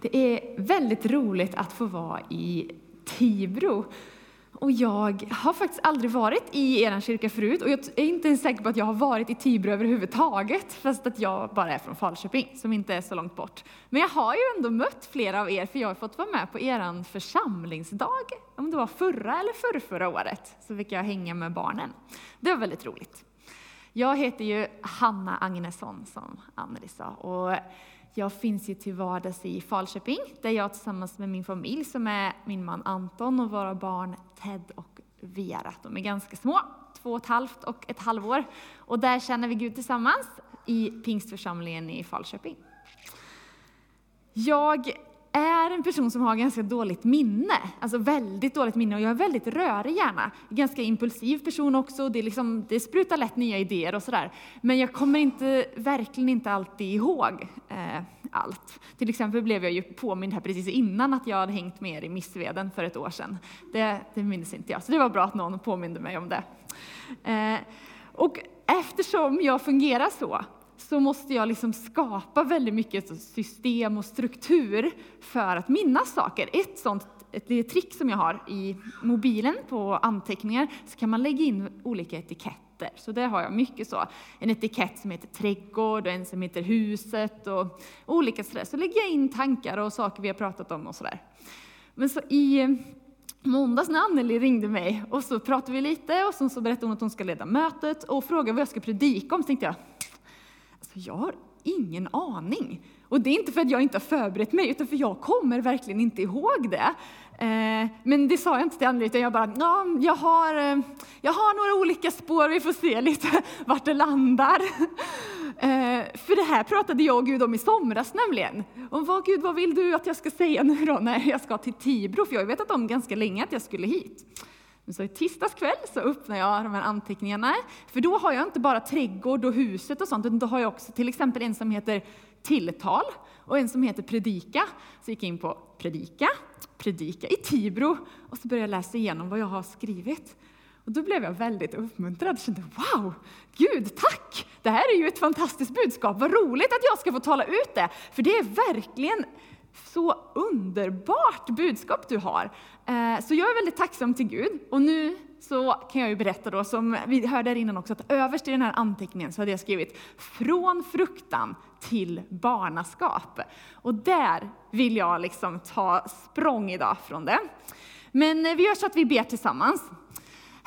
Det är väldigt roligt att få vara i Tibro. Och jag har faktiskt aldrig varit i er kyrka förut och jag är inte ens säker på att jag har varit i Tibro överhuvudtaget, fast att jag bara är från Falköping, som inte är så långt bort. Men jag har ju ändå mött flera av er, för jag har fått vara med på er församlingsdag, om det var förra eller förrförra året, så fick jag hänga med barnen. Det var väldigt roligt. Jag heter ju Hanna Agnesson, som Anneli sa, och jag finns ju till vardags i Falköping, där jag tillsammans med min familj, som är min man Anton och våra barn Ted och Vera, de är ganska små, två och ett halvt och ett halvår. Och där känner vi Gud tillsammans i Pingstförsamlingen i Falköping. Jag är en person som har ganska dåligt minne, alltså väldigt dåligt minne och jag är väldigt rörig gärna. Ganska impulsiv person också, det, liksom, det sprutar lätt nya idéer och sådär. Men jag kommer inte, verkligen inte alltid ihåg eh, allt. Till exempel blev jag ju påmind här precis innan att jag hade hängt med er i Missveden för ett år sedan. Det, det minns inte jag, så det var bra att någon påminde mig om det. Eh, och eftersom jag fungerar så, så måste jag liksom skapa väldigt mycket system och struktur för att minnas saker. Ett sånt ett trick som jag har i mobilen på anteckningar, så kan man lägga in olika etiketter. Så där har jag mycket så. En etikett som heter trädgård och en som heter huset och olika sådär. Så lägger jag in tankar och saker vi har pratat om och sådär. Men så i eh, måndags när Anneli ringde mig och så pratade vi lite och så, berättade hon att hon ska leda mötet och frågade vad jag ska predika om. Så tänkte jag, jag har ingen aning. Och det är inte för att jag inte har förberett mig, utan för jag kommer verkligen inte ihåg det. Eh, men det sa jag inte till Anneli, utan jag bara, ja, jag har, eh, jag har några olika spår, vi får se lite vart det landar. Eh, för det här pratade jag och Gud om i somras nämligen. Om vad Gud, vad vill du att jag ska säga nu då när jag ska till Tibro? För jag har vetat om ganska länge att jag skulle hit. Så i tisdags kväll så öppnar jag de här anteckningarna, för då har jag inte bara trädgård och huset och sånt, utan då har jag också till exempel en som heter tilltal och en som heter predika. Så gick jag in på predika, predika i Tibro och så började jag läsa igenom vad jag har skrivit. Och då blev jag väldigt uppmuntrad och kände wow, Gud tack! Det här är ju ett fantastiskt budskap, vad roligt att jag ska få tala ut det, för det är verkligen så underbart budskap du har. Eh, så jag är väldigt tacksam till Gud. Och nu så kan jag ju berätta då, som vi hörde här innan också, att överst i den här anteckningen så hade jag skrivit från fruktan till barnaskap. Och där vill jag liksom ta språng idag från det. Men eh, vi gör så att vi ber tillsammans.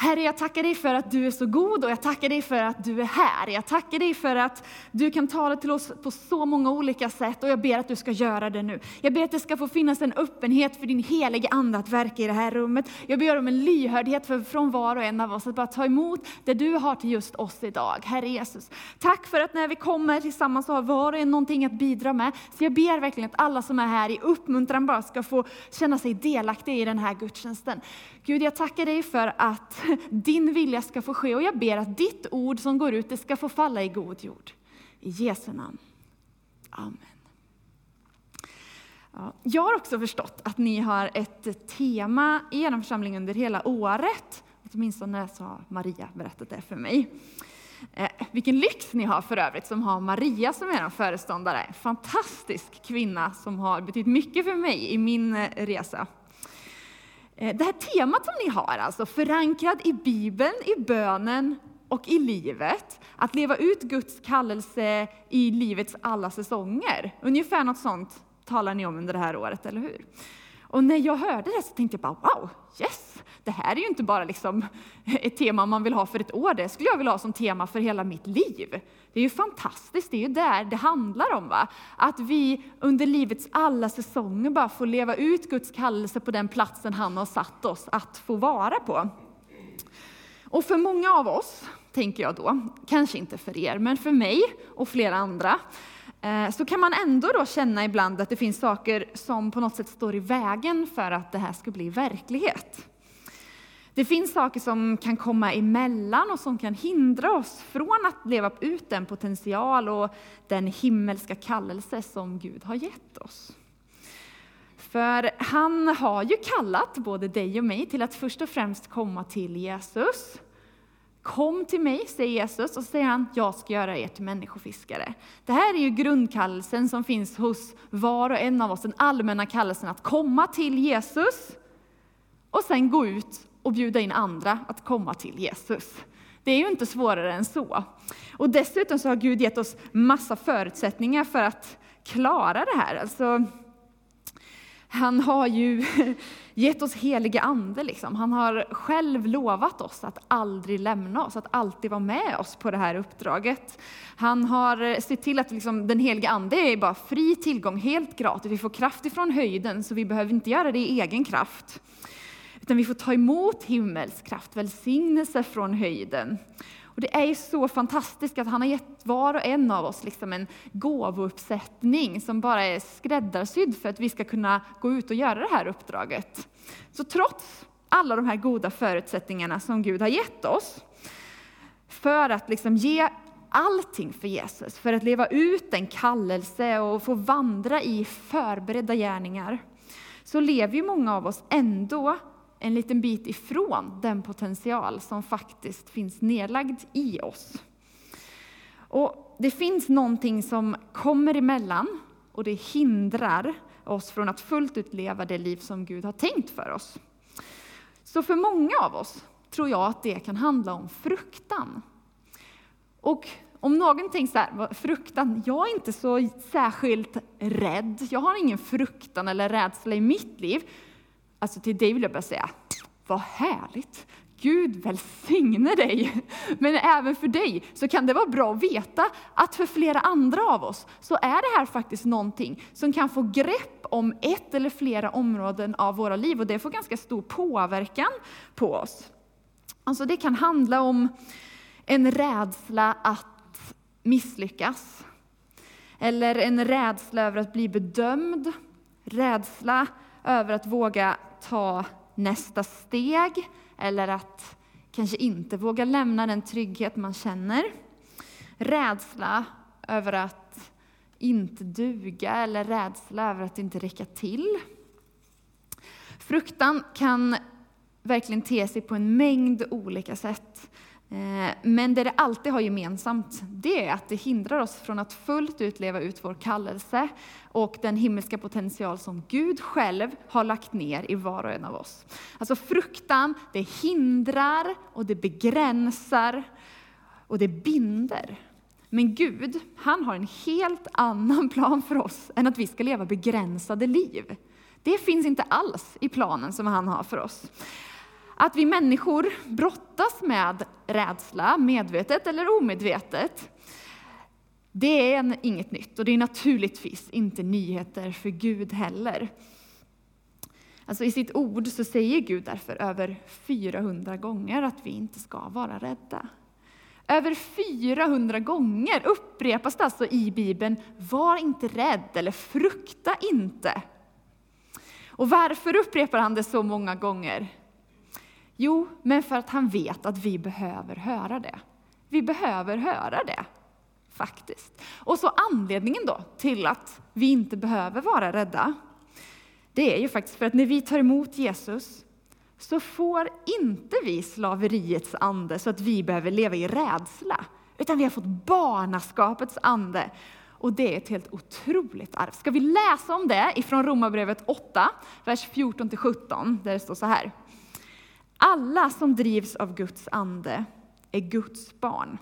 Herre, jag tackar dig för att du är så god och jag tackar dig för att du är här. Jag tackar dig för att du kan tala till oss på så många olika sätt och jag ber att du ska göra det nu. Jag ber att det ska få finnas en öppenhet för din helige Ande att verka i det här rummet. Jag ber om en lyhördhet för, från var och en av oss att bara ta emot det du har till just oss idag. Herre Jesus, tack för att när vi kommer tillsammans så har var och en någonting att bidra med. Så jag ber verkligen att alla som är här i uppmuntran bara ska få känna sig delaktiga i den här gudstjänsten. Gud, jag tackar dig för att din vilja ska få ske och jag ber att ditt ord som går ut, det ska få falla i god jord. I Jesu namn. Amen. Ja, jag har också förstått att ni har ett tema i er församling under hela året. Åtminstone så har Maria berättat det för mig. Eh, vilken lyx ni har för övrigt som har Maria som er föreståndare. Fantastisk kvinna som har betytt mycket för mig i min eh, resa. Eh, det här temat som ni har, alltså förankrad i Bibeln, i bönen och i livet, att leva ut Guds kallelse i livets alla säsonger. Ungefär något sånt talar ni om under det här året, eller hur? Och när jag hörde det så tänkte jag bara wow, yes! Det här är ju inte bara liksom ett tema man vill ha för ett år, det skulle jag vilja ha som tema för hela mitt liv. Det är ju fantastiskt, det är ju där det handlar om. Va? Att vi under livets alla säsonger bara får leva ut Guds kallelse på den platsen han har satt oss att få vara på. Och för många av oss, tänker jag då, kanske inte för er, men för mig och flera andra, Eh, så kan man ändå då känna ibland att det finns saker som på något sätt står i vägen för att det här ska bli verklighet. Det finns saker som kan komma emellan och som kan hindra oss från att leva ut den potential och den himmelska kallelse som Gud har gett oss. För han har ju kallat både dig och mig till att först och främst komma till Jesus, Kom till mig, säger Jesus, och säger han, jag ska göra er till människofiskare. Det här är ju grundkallelsen som finns hos var och en av oss, den allmänna kallelsen att komma till Jesus och sen gå ut och bjuda in andra att komma till Jesus. Det är ju inte svårare än så. Och dessutom så har Gud gett oss massa förutsättningar för att klara det här. Alltså, han har ju gett oss helige ande. Liksom. Han har själv lovat oss att aldrig lämna oss, att alltid vara med oss på det här uppdraget. Han har sett till att liksom, den helige ande är bara fri tillgång, helt gratis. Vi får kraft ifrån höjden, så vi behöver inte göra det i egen kraft. Utan vi får ta emot himmelskraft, välsignelse från höjden. Och det är ju så fantastiskt att han har gett var och en av oss liksom en gåvouppsättning som bara är skräddarsydd för att vi ska kunna gå ut och göra det här uppdraget. Så trots alla de här goda förutsättningarna som Gud har gett oss, för att liksom ge allting för Jesus, för att leva ut en kallelse och få vandra i förberedda gärningar, så lever ju många av oss ändå en liten bit ifrån den potential som faktiskt finns nedlagd i oss. Och det finns någonting som kommer emellan och det hindrar oss från att fullt ut leva det liv som Gud har tänkt för oss. Så för många av oss tror jag att det kan handla om fruktan. Och om någon tänker så här, fruktan, jag är inte så särskilt rädd, jag har ingen fruktan eller rädsla i mitt liv. Alltså till dig vill jag bara säga, vad härligt! Gud välsigne dig! Men även för dig så kan det vara bra att veta att för flera andra av oss så är det här faktiskt någonting som kan få grepp om ett eller flera områden av våra liv och det får ganska stor påverkan på oss. Alltså det kan handla om en rädsla att misslyckas. Eller en rädsla över att bli bedömd. Rädsla över att våga ta nästa steg eller att kanske inte våga lämna den trygghet man känner. Rädsla över att inte duga eller rädsla över att inte räcka till. Fruktan kan verkligen te sig på en mängd olika sätt. Eh, men det det alltid har gemensamt, det är att det hindrar oss från att fullt ut leva ut vår kallelse och den himmelska potential som Gud själv har lagt ner i var och en av oss. Alltså fruktan, det hindrar och det begränsar och det binder. Men Gud, han har en helt annan plan för oss än att vi ska leva begränsade liv. Det finns inte alls i planen som han har för oss. Att vi människor brottas med rädsla, medvetet eller omedvetet, det är inget nytt och det är naturligtvis inte nyheter för Gud heller. Alltså I sitt ord så säger Gud därför över 400 gånger att vi inte ska vara rädda. Över 400 gånger upprepas det alltså i Bibeln, var inte rädd eller frukta inte. Och varför upprepar han det så många gånger? Jo, men för att han vet att vi behöver höra det. Vi behöver höra det, faktiskt. Och så anledningen då till att vi inte behöver vara rädda, det är ju faktiskt för att när vi tar emot Jesus så får inte vi slaveriets ande så att vi behöver leva i rädsla, utan vi har fått barnaskapets ande. Och det är ett helt otroligt arv. Ska vi läsa om det ifrån Romarbrevet 8, vers 14-17, där det står så här. Alla som drivs av Guds ande är Guds barn.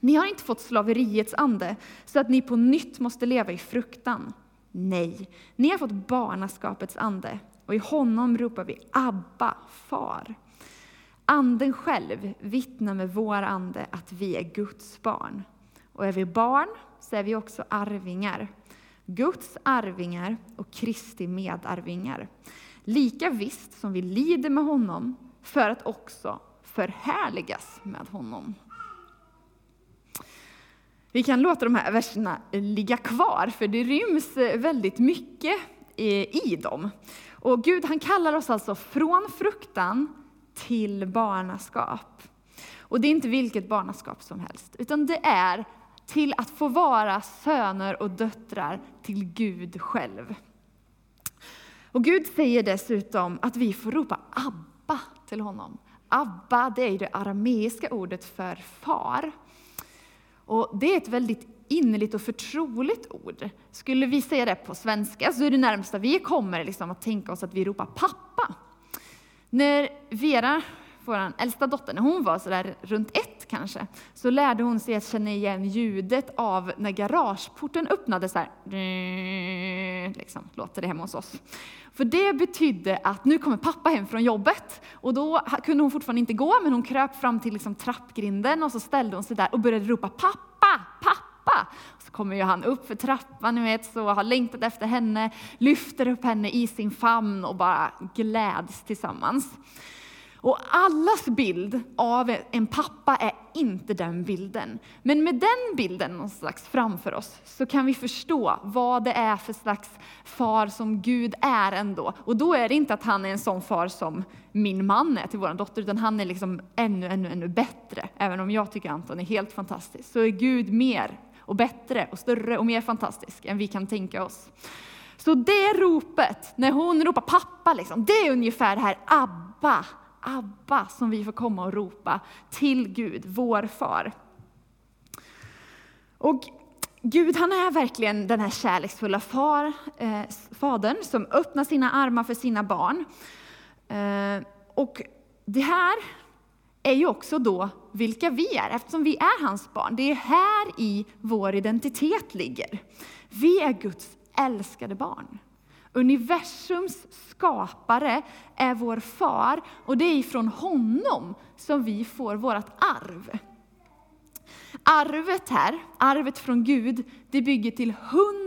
Ni har inte fått slaveriets ande så att ni på nytt måste leva i fruktan. Nej, ni har fått barnaskapets ande och i honom ropar vi Abba, far. Anden själv vittnar med vår ande att vi är Guds barn. Och är vi barn så är vi också arvingar. Guds arvingar och Kristi medarvingar. Lika visst som vi lider med honom för att också förhärligas med honom. Vi kan låta de här verserna ligga kvar, för det ryms väldigt mycket i dem. Och Gud han kallar oss alltså från fruktan till barnaskap. Och det är inte vilket barnaskap som helst, utan det är till att få vara söner och döttrar till Gud själv. Och Gud säger dessutom att vi får ropa Abba till honom. Abba, det är det arameiska ordet för far. Och det är ett väldigt innerligt och förtroligt ord. Skulle vi säga det på svenska så är det närmsta vi kommer liksom att tänka oss att vi ropar pappa. När Vera, vår äldsta dotter, när hon var sådär runt ett kanske, så lärde hon sig att känna igen ljudet av när garageporten öppnades så här. Liksom, låter det hemma hos oss. För det betydde att nu kommer pappa hem från jobbet. Och då kunde hon fortfarande inte gå, men hon kröp fram till liksom trappgrinden och så ställde hon sig där och började ropa pappa, pappa. Så kommer ju han upp för trappan, ni vet, så har längtat efter henne, lyfter upp henne i sin famn och bara gläds tillsammans. Och allas bild av en pappa är inte den bilden. Men med den bilden någonstans framför oss så kan vi förstå vad det är för slags far som Gud är ändå. Och då är det inte att han är en sån far som min man är till vår dotter, utan han är liksom ännu, ännu, ännu bättre. Även om jag tycker Anton är helt fantastisk, så är Gud mer och bättre och större och mer fantastisk än vi kan tänka oss. Så det ropet, när hon ropar pappa, liksom, det är ungefär det här Abba, Abba som vi får komma och ropa till Gud, vår far. Och Gud han är verkligen den här kärleksfulla far, eh, fadern som öppnar sina armar för sina barn. Eh, och det här är ju också då vilka vi är, eftersom vi är hans barn. Det är här i vår identitet ligger. Vi är Guds älskade barn. Universums skapare är vår far och det är ifrån honom som vi får vårt arv. Arvet här, arvet från Gud, det bygger till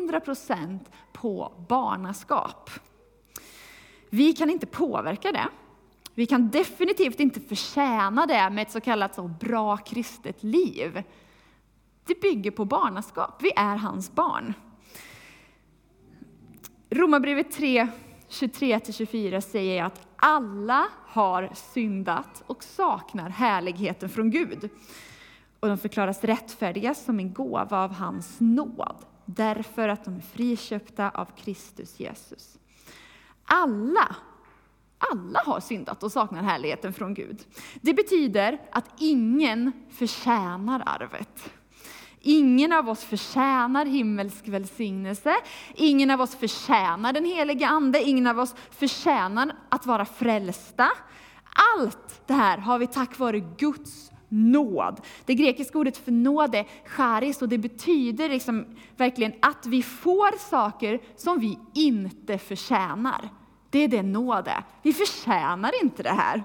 100% på barnaskap. Vi kan inte påverka det. Vi kan definitivt inte förtjäna det med ett så kallat så bra kristet liv. Det bygger på barnaskap. Vi är hans barn. Romarbrevet 3, 23-24 säger att alla har syndat och saknar härligheten från Gud. Och de förklaras rättfärdiga som en gåva av hans nåd, därför att de är friköpta av Kristus Jesus. Alla, alla har syndat och saknar härligheten från Gud. Det betyder att ingen förtjänar arvet. Ingen av oss förtjänar himmelsk välsignelse. Ingen av oss förtjänar den helige Ande. Ingen av oss förtjänar att vara frälsta. Allt det här har vi tack vare Guds nåd. Det grekiska ordet för nåd är charis och det betyder liksom verkligen att vi får saker som vi inte förtjänar. Det är det nåd är. Vi förtjänar inte det här.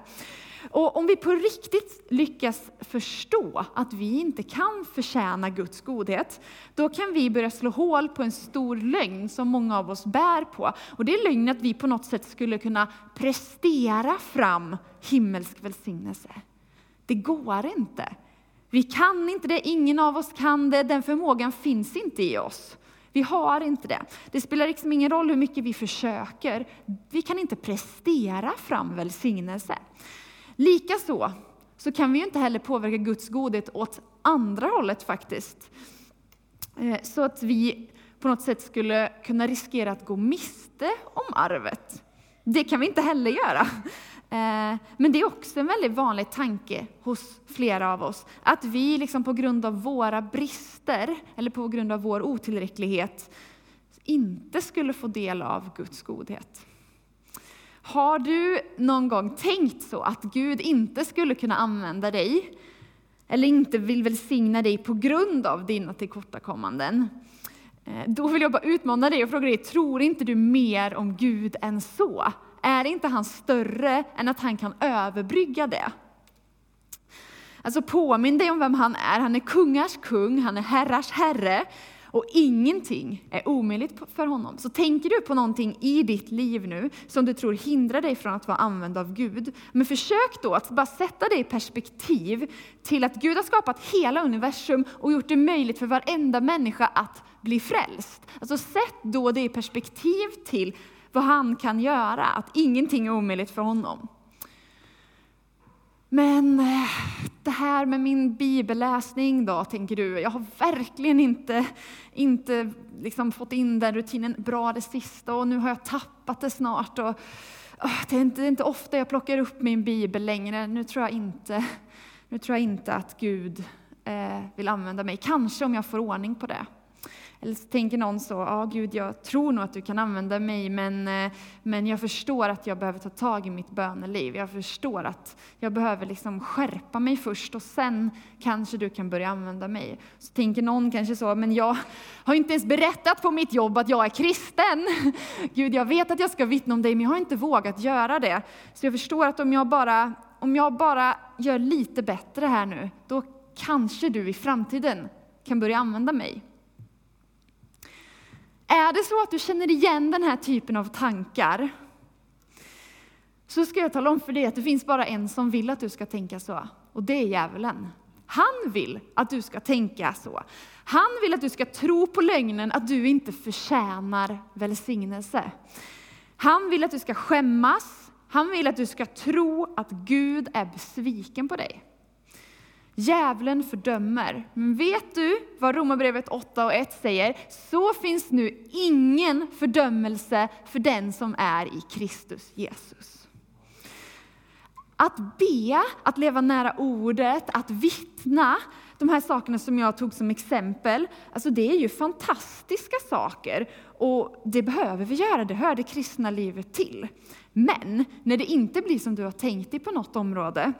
Och om vi på riktigt lyckas förstå att vi inte kan förtjäna Guds godhet, då kan vi börja slå hål på en stor lögn som många av oss bär på. Och det är lögnen att vi på något sätt skulle kunna prestera fram himmelsk välsignelse. Det går inte. Vi kan inte det, ingen av oss kan det, den förmågan finns inte i oss. Vi har inte det. Det spelar liksom ingen roll hur mycket vi försöker. Vi kan inte prestera fram välsignelse. Likaså så kan vi inte heller påverka Guds godhet åt andra hållet faktiskt. Eh, så att vi på något sätt skulle kunna riskera att gå miste om arvet. Det kan vi inte heller göra. Eh, men det är också en väldigt vanlig tanke hos flera av oss, att vi liksom på grund av våra brister, eller på grund av vår otillräcklighet, inte skulle få del av Guds godhet. Har du någon gång tänkt så att Gud inte skulle kunna använda dig, eller inte vill välsigna dig på grund av dina tillkortakommanden? Eh, då vill jag bara utmana dig och fråga dig, tror inte du mer om Gud än så? Är inte han större än att han kan överbrygga det? Alltså påminn dig om vem han är. Han är kungars kung, han är herrars herre. Och ingenting är omöjligt för honom. Så tänker du på någonting i ditt liv nu som du tror hindrar dig från att vara använd av Gud, men försök då att bara sätta det i perspektiv till att Gud har skapat hela universum och gjort det möjligt för varenda människa att bli frälst. Alltså sätt då det i perspektiv till vad han kan göra, att ingenting är omöjligt för honom. Men eh, det här med min bibelläsning då, tänker du. Jag har verkligen inte, inte liksom fått in den rutinen bra det sista och nu har jag tappat det snart. Och, det, är inte, det är inte ofta jag plockar upp min bibel längre. Nu tror jag inte, nu tror jag inte att Gud eh, vill använda mig. Kanske om jag får ordning på det. Eller så tänker någon så, ja Gud, jag tror nog att du kan använda mig, men, eh, men jag förstår att jag behöver ta tag i mitt böneliv. Jag förstår att jag behöver liksom skärpa mig först och sen kanske du kan börja använda mig. Så tänker någon kanske så, men jag har inte ens berättat på mitt jobb att jag är kristen. Gud, jag vet att jag ska vittna om dig, men jag har inte vågat göra det. Så jag förstår att om jag bara, om jag bara gör lite bättre här nu, då kanske du i framtiden kan börja använda mig. Är det så att du känner igen den här typen av tankar, så ska jag tala om för dig att det finns bara en som vill att du ska tänka så, och det är djävulen. Han vill att du ska tänka så. Han vill att du ska tro på lögnen att du inte förtjänar välsignelse. Han vill att du ska skämmas. Han vill att du ska tro att Gud är besviken på dig. Djävulen fördömer. Men vet du vad Romarbrevet 8 och 1 säger? Så finns nu ingen fördömelse för den som är i Kristus Jesus. Att be, att leva nära ordet, att vittna, de här sakerna som jag tog som exempel, alltså det är ju fantastiska saker. Och det behöver vi göra, det hör det kristna livet till. Men när det inte blir som du har tänkt dig på något område,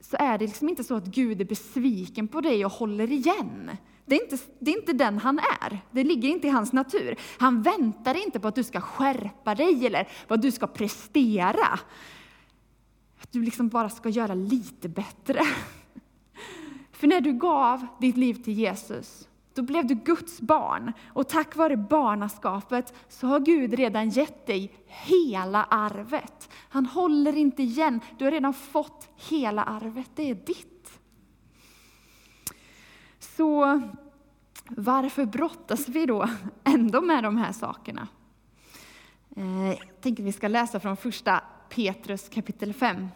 så är det liksom inte så att Gud är besviken på dig och håller igen. Det är, inte, det är inte den han är. Det ligger inte i hans natur. Han väntar inte på att du ska skärpa dig eller vad du ska prestera. Att du liksom bara ska göra lite bättre. För när du gav ditt liv till Jesus, då blev du Guds barn. Och tack vare barnaskapet så har Gud redan gett dig hela arvet. Han håller inte igen. Du har redan fått hela arvet. Det är ditt. Så varför brottas vi då ändå med de här sakerna? Eh, jag tänker vi ska läsa från första Petrus kapitel 5.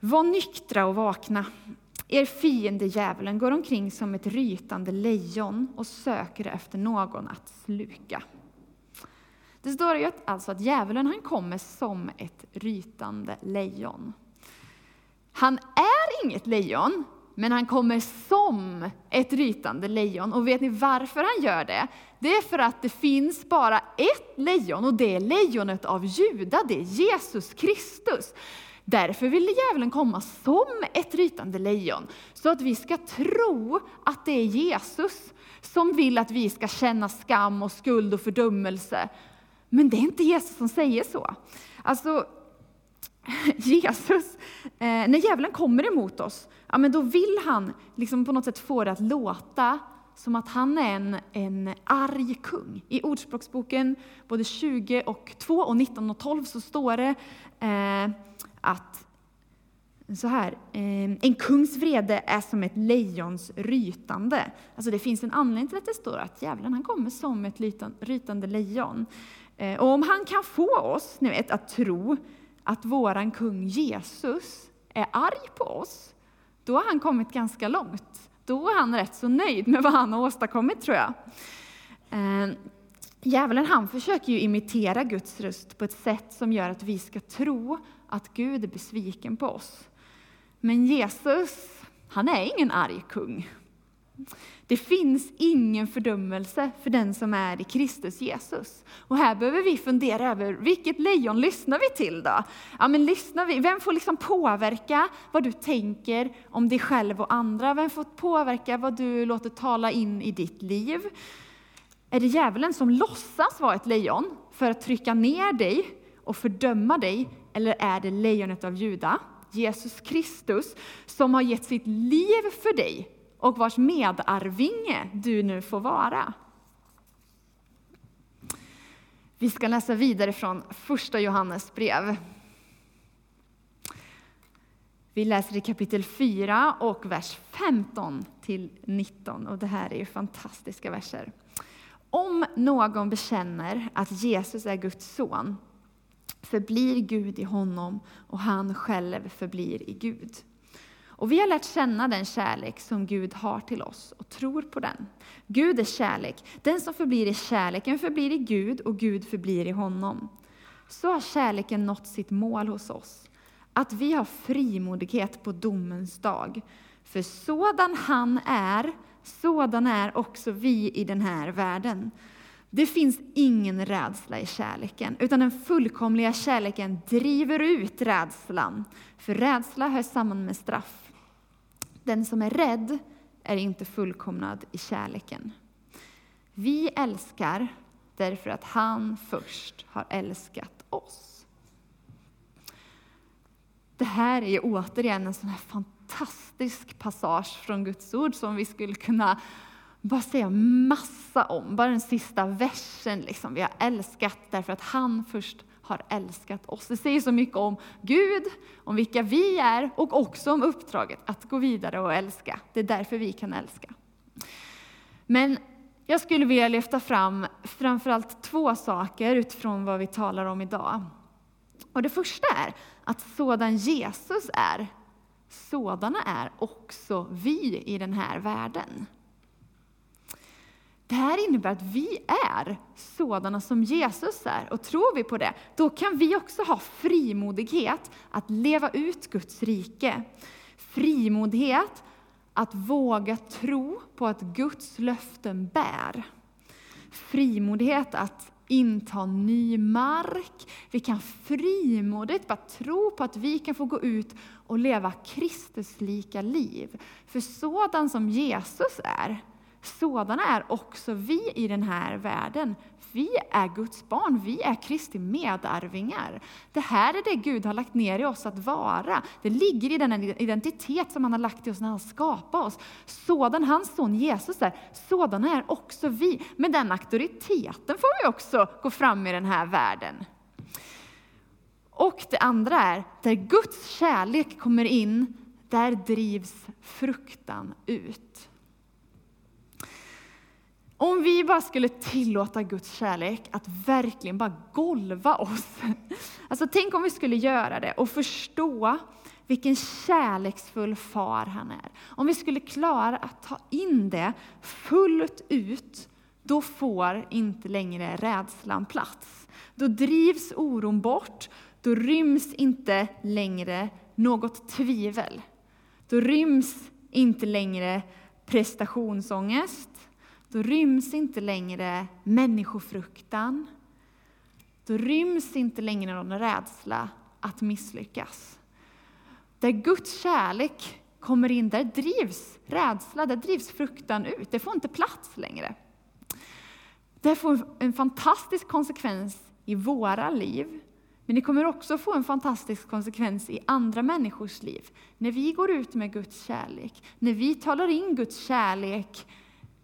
Var nyktra och vakna. Er fiende djävulen går omkring som ett rytande lejon och söker efter någon att sluka. Det står ju alltså att djävulen han kommer som ett rytande lejon. Han är inget lejon, men han kommer som ett rytande lejon. Och vet ni varför han gör det? Det är för att det finns bara ett lejon och det är lejonet av Juda, det är Jesus Kristus. Därför vill djävulen komma som ett rytande lejon, så att vi ska tro att det är Jesus som vill att vi ska känna skam och skuld och fördömelse. Men det är inte Jesus som säger så. Alltså, Jesus, eh, när djävulen kommer emot oss, ja, men då vill han liksom på något sätt få det att låta som att han är en, en arg kung. I Ordspråksboken både 20 och 2 och 19 och 12 så står det eh, att så här, ehm, en kungs vrede är som ett lejons rytande. Alltså det finns en anledning till att det står att djävulen han kommer som ett rytande lejon. Eh, och om han kan få oss ni vet, att tro att våran kung Jesus är arg på oss, då har han kommit ganska långt. Då är han rätt så nöjd med vad han har åstadkommit tror jag. Ehm, djävulen han försöker ju imitera Guds röst på ett sätt som gör att vi ska tro att Gud är besviken på oss. Men Jesus, han är ingen arg kung. Det finns ingen fördömelse för den som är i Kristus Jesus. Och här behöver vi fundera över vilket lejon lyssnar vi till då? Ja, men lyssnar vi? Vem får liksom påverka vad du tänker om dig själv och andra? Vem får påverka vad du låter tala in i ditt liv? Är det djävulen som låtsas vara ett lejon för att trycka ner dig och fördöma dig? Eller är det lejonet av Juda, Jesus Kristus, som har gett sitt liv för dig och vars medarvinge du nu får vara. Vi ska läsa vidare från första Johannes brev. Vi läser i kapitel 4 och vers 15 till 19. Och det här är ju fantastiska verser. Om någon bekänner att Jesus är Guds son förblir Gud i honom och han själv förblir i Gud. Och vi har lärt känna den kärlek som Gud har till oss och tror på den. Gud är kärlek. Den som förblir i kärleken förblir i Gud och Gud förblir i honom. Så har kärleken nått sitt mål hos oss. Att vi har frimodighet på domens dag. För sådan han är, sådan är också vi i den här världen. Det finns ingen rädsla i kärleken, utan den fullkomliga kärleken driver ut rädslan. För rädsla hör samman med straff. Den som är rädd är inte fullkomnad i kärleken. Vi älskar därför att han först har älskat oss. Det här är återigen en sån här fantastisk passage från Guds ord som vi skulle kunna bara säga massa om. Bara den sista versen. Liksom. Vi har älskat därför att han först har älskat oss. Det säger så mycket om Gud, om vilka vi är och också om uppdraget att gå vidare och älska. Det är därför vi kan älska. Men jag skulle vilja lyfta fram framförallt två saker utifrån vad vi talar om idag. Och det första är att sådan Jesus är, sådana är också vi i den här världen. Det här innebär att vi är sådana som Jesus är. Och tror vi på det, då kan vi också ha frimodighet att leva ut Guds rike. Frimodighet att våga tro på att Guds löften bär. Frimodighet att inta ny mark. Vi kan frimodigt bara tro på att vi kan få gå ut och leva Kristuslika liv. För sådan som Jesus är, sådana är också vi i den här världen. Vi är Guds barn, vi är Kristi medarvingar. Det här är det Gud har lagt ner i oss att vara. Det ligger i den identitet som han har lagt i oss när han skapade oss. Sådan hans son Jesus är, sådana är också vi. Med den auktoriteten får vi också gå fram i den här världen. Och det andra är, där Guds kärlek kommer in, där drivs fruktan ut. Om vi bara skulle tillåta Guds kärlek att verkligen bara golva oss. Alltså tänk om vi skulle göra det och förstå vilken kärleksfull far han är. Om vi skulle klara att ta in det fullt ut, då får inte längre rädslan plats. Då drivs oron bort, då ryms inte längre något tvivel. Då ryms inte längre prestationsångest, då ryms inte längre människofruktan. Då ryms inte längre någon rädsla att misslyckas. Där Guds kärlek kommer in, där drivs rädsla, där drivs fruktan ut. Det får inte plats längre. Det får en fantastisk konsekvens i våra liv, men det kommer också få en fantastisk konsekvens i andra människors liv. När vi går ut med Guds kärlek, när vi talar in Guds kärlek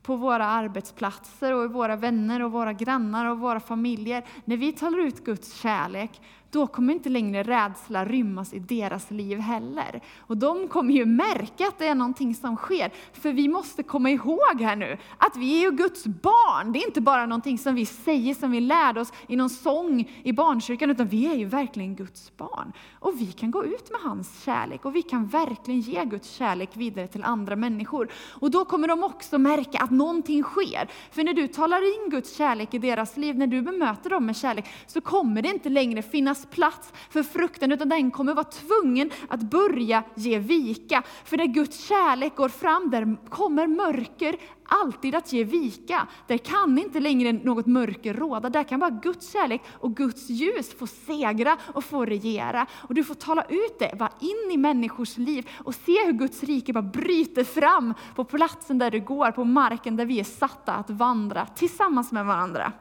på våra arbetsplatser och i våra vänner och våra grannar och våra familjer. När vi talar ut Guds kärlek, då kommer inte längre rädsla rymmas i deras liv heller. Och de kommer ju märka att det är någonting som sker. För vi måste komma ihåg här nu att vi är ju Guds barn. Det är inte bara någonting som vi säger som vi lärde oss i någon sång i barnkyrkan, utan vi är ju verkligen Guds barn. Och vi kan gå ut med hans kärlek och vi kan verkligen ge Guds kärlek vidare till andra människor. Och då kommer de också märka att någonting sker. För när du talar in Guds kärlek i deras liv, när du bemöter dem med kärlek, så kommer det inte längre finnas plats för frukten, utan den kommer vara tvungen att börja ge vika. För när Guds kärlek går fram, där kommer mörker alltid att ge vika. Där kan inte längre något mörker råda. Där kan bara Guds kärlek och Guds ljus få segra och få regera. Och du får tala ut det bara in i människors liv och se hur Guds rike bara bryter fram på platsen där du går, på marken där vi är satta att vandra tillsammans med varandra.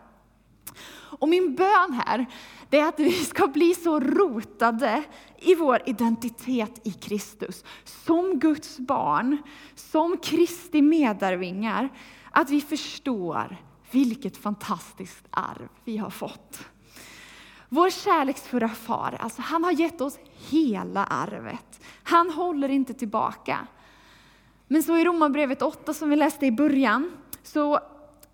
Och min bön här, det är att vi ska bli så rotade i vår identitet i Kristus, som Guds barn, som Kristi medarvingar, att vi förstår vilket fantastiskt arv vi har fått. Vår kärleksfulla far, alltså han har gett oss hela arvet. Han håller inte tillbaka. Men så i Romarbrevet 8 som vi läste i början, så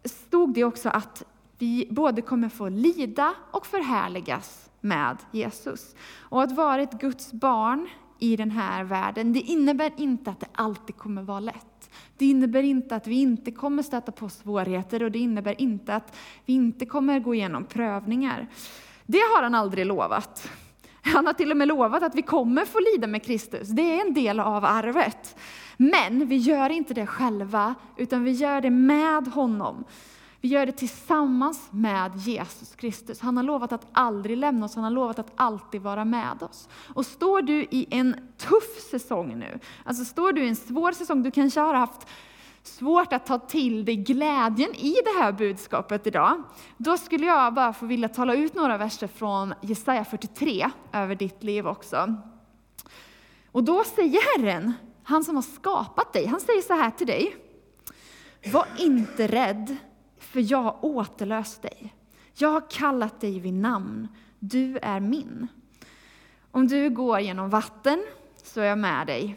stod det också att vi både kommer få lida och förhärligas med Jesus. Och att vara ett Guds barn i den här världen. Det innebär inte att det alltid kommer vara lätt. Det innebär inte att vi inte kommer stöta på svårigheter och det innebär inte att vi inte kommer gå igenom prövningar. Det har han aldrig lovat. Han har till och med lovat att vi kommer få lida med Kristus. Det är en del av arvet. Men vi gör inte det själva, utan vi gör det med honom. Vi gör det tillsammans med Jesus Kristus. Han har lovat att aldrig lämna oss, han har lovat att alltid vara med oss. Och står du i en tuff säsong nu, alltså står du i en svår säsong, du kanske har haft svårt att ta till dig glädjen i det här budskapet idag, då skulle jag bara få vilja tala ut några verser från Jesaja 43 över ditt liv också. Och då säger Herren, han som har skapat dig, han säger så här till dig. Var inte rädd, för jag har återlöst dig. Jag har kallat dig vid namn. Du är min. Om du går genom vatten så är jag med dig.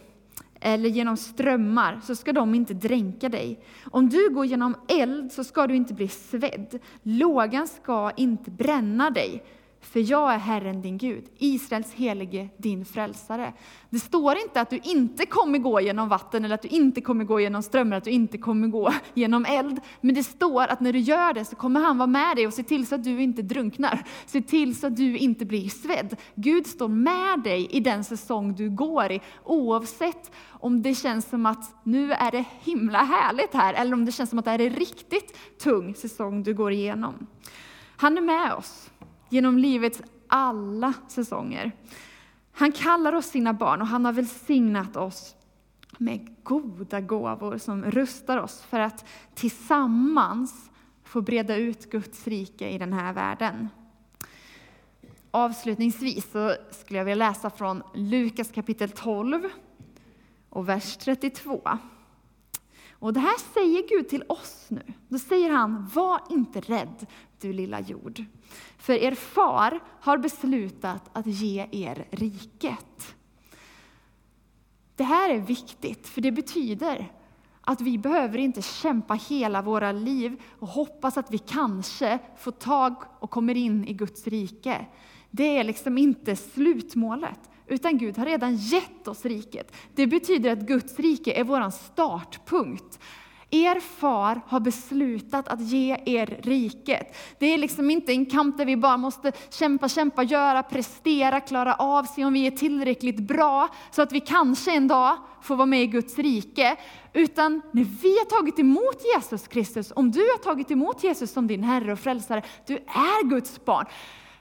Eller genom strömmar så ska de inte dränka dig. Om du går genom eld så ska du inte bli svedd. Lågan ska inte bränna dig. För jag är Herren din Gud, Israels helige, din frälsare. Det står inte att du inte kommer gå genom vatten, eller att du inte kommer gå genom strömmar, att du inte kommer gå genom eld. Men det står att när du gör det så kommer han vara med dig och se till så att du inte drunknar. Se till så att du inte blir svedd. Gud står med dig i den säsong du går i, oavsett om det känns som att nu är det himla härligt här, eller om det känns som att det är en riktigt tung säsong du går igenom. Han är med oss genom livets alla säsonger. Han kallar oss sina barn och han har välsignat oss med goda gåvor som rustar oss för att tillsammans få breda ut Guds rike i den här världen. Avslutningsvis så skulle jag vilja läsa från Lukas kapitel 12 och vers 32. Och det här säger Gud till oss nu. Då säger han, var inte rädd du lilla jord. För er far har beslutat att ge er riket. Det här är viktigt, för det betyder att vi behöver inte kämpa hela våra liv och hoppas att vi kanske får tag och kommer in i Guds rike. Det är liksom inte slutmålet, utan Gud har redan gett oss riket. Det betyder att Guds rike är vår startpunkt. Er far har beslutat att ge er riket. Det är liksom inte en kamp där vi bara måste kämpa, kämpa, göra, prestera, klara av, se om vi är tillräckligt bra så att vi kanske en dag får vara med i Guds rike. Utan när vi har tagit emot Jesus Kristus, om du har tagit emot Jesus som din Herre och Frälsare, du är Guds barn.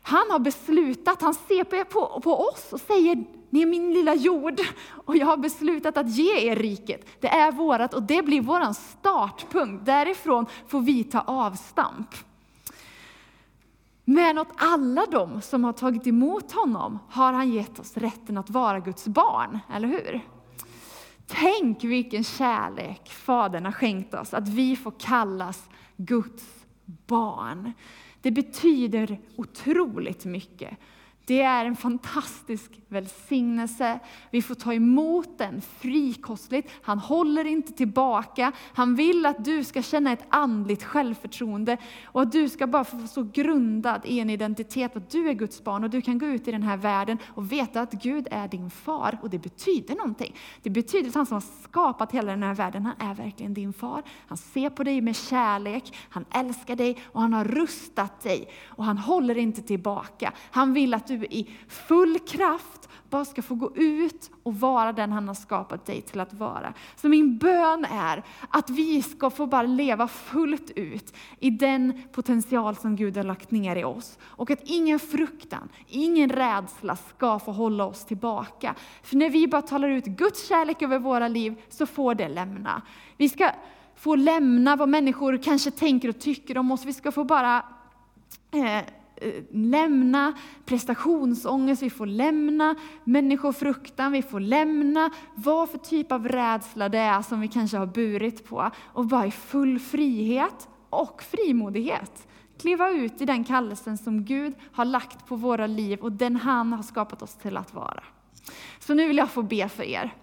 Han har beslutat, han ser på, på, på oss och säger, ni är min lilla jord och jag har beslutat att ge er riket. Det är vårat och det blir vår startpunkt. Därifrån får vi ta avstamp. Men åt alla de som har tagit emot honom har han gett oss rätten att vara Guds barn, eller hur? Tänk vilken kärlek Fadern har skänkt oss, att vi får kallas Guds barn. Det betyder otroligt mycket. Det är en fantastisk välsignelse. Vi får ta emot den frikostligt. Han håller inte tillbaka. Han vill att du ska känna ett andligt självförtroende och att du ska bara få så grundad i en identitet att du är Guds barn och du kan gå ut i den här världen och veta att Gud är din far och det betyder någonting. Det betyder att han som har skapat hela den här världen, han är verkligen din far. Han ser på dig med kärlek, han älskar dig och han har rustat dig och han håller inte tillbaka. Han vill att du du i full kraft bara ska få gå ut och vara den han har skapat dig till att vara. Så min bön är att vi ska få bara leva fullt ut i den potential som Gud har lagt ner i oss. Och att ingen fruktan, ingen rädsla ska få hålla oss tillbaka. För när vi bara talar ut Guds kärlek över våra liv så får det lämna. Vi ska få lämna vad människor kanske tänker och tycker om oss. Vi ska få bara eh, Eh, lämna prestationsångest, vi får lämna människofruktan, vi får lämna vad för typ av rädsla det är som vi kanske har burit på och bara i full frihet och frimodighet kliva ut i den kallelsen som Gud har lagt på våra liv och den han har skapat oss till att vara. Så nu vill jag få be för er.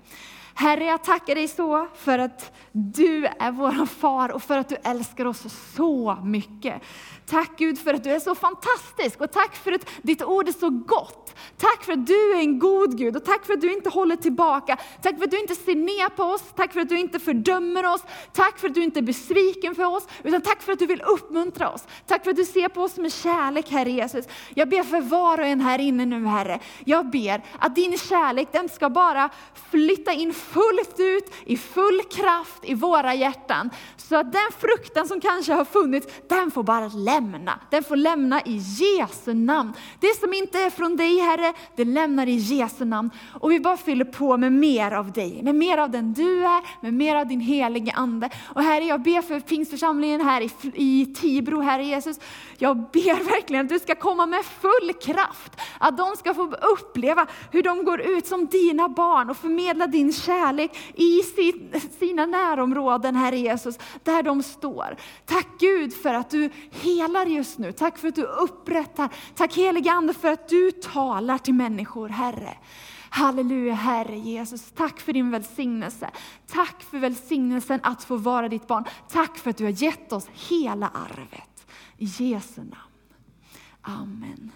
Herre, jag tackar dig så för att du är vår far och för att du älskar oss så mycket. Tack Gud för att du är så fantastisk och tack för att ditt ord är så gott. Tack för att du är en god Gud och tack för att du inte håller tillbaka. Tack för att du inte ser ner på oss, tack för att du inte fördömer oss. Tack för att du inte är besviken för oss, utan tack för att du vill uppmuntra oss. Tack för att du ser på oss med kärlek, Herre Jesus. Jag ber för var och en här inne nu, Herre. Jag ber att din kärlek, den ska bara flytta in fullt ut, i full kraft i våra hjärtan. Så att den fruktan som kanske har funnits, den får bara lämna. Den får lämna i Jesu namn. Det som inte är från dig Herre, det lämnar i Jesu namn. Och vi bara fyller på med mer av dig, med mer av den du är, med mer av din helige Ande. Och Herre, jag ber för pingstförsamlingen här i, i Tibro, Herre Jesus. Jag ber verkligen att du ska komma med full kraft. Att de ska få uppleva hur de går ut som dina barn och förmedla din kärlek i sina närområden, Herre Jesus, där de står. Tack Gud för att du helar just nu. Tack för att du upprättar. Tack helige Ande för att du talar till människor, Herre. Halleluja Herre Jesus, tack för din välsignelse. Tack för välsignelsen att få vara ditt barn. Tack för att du har gett oss hela arvet. I Jesu namn. Amen.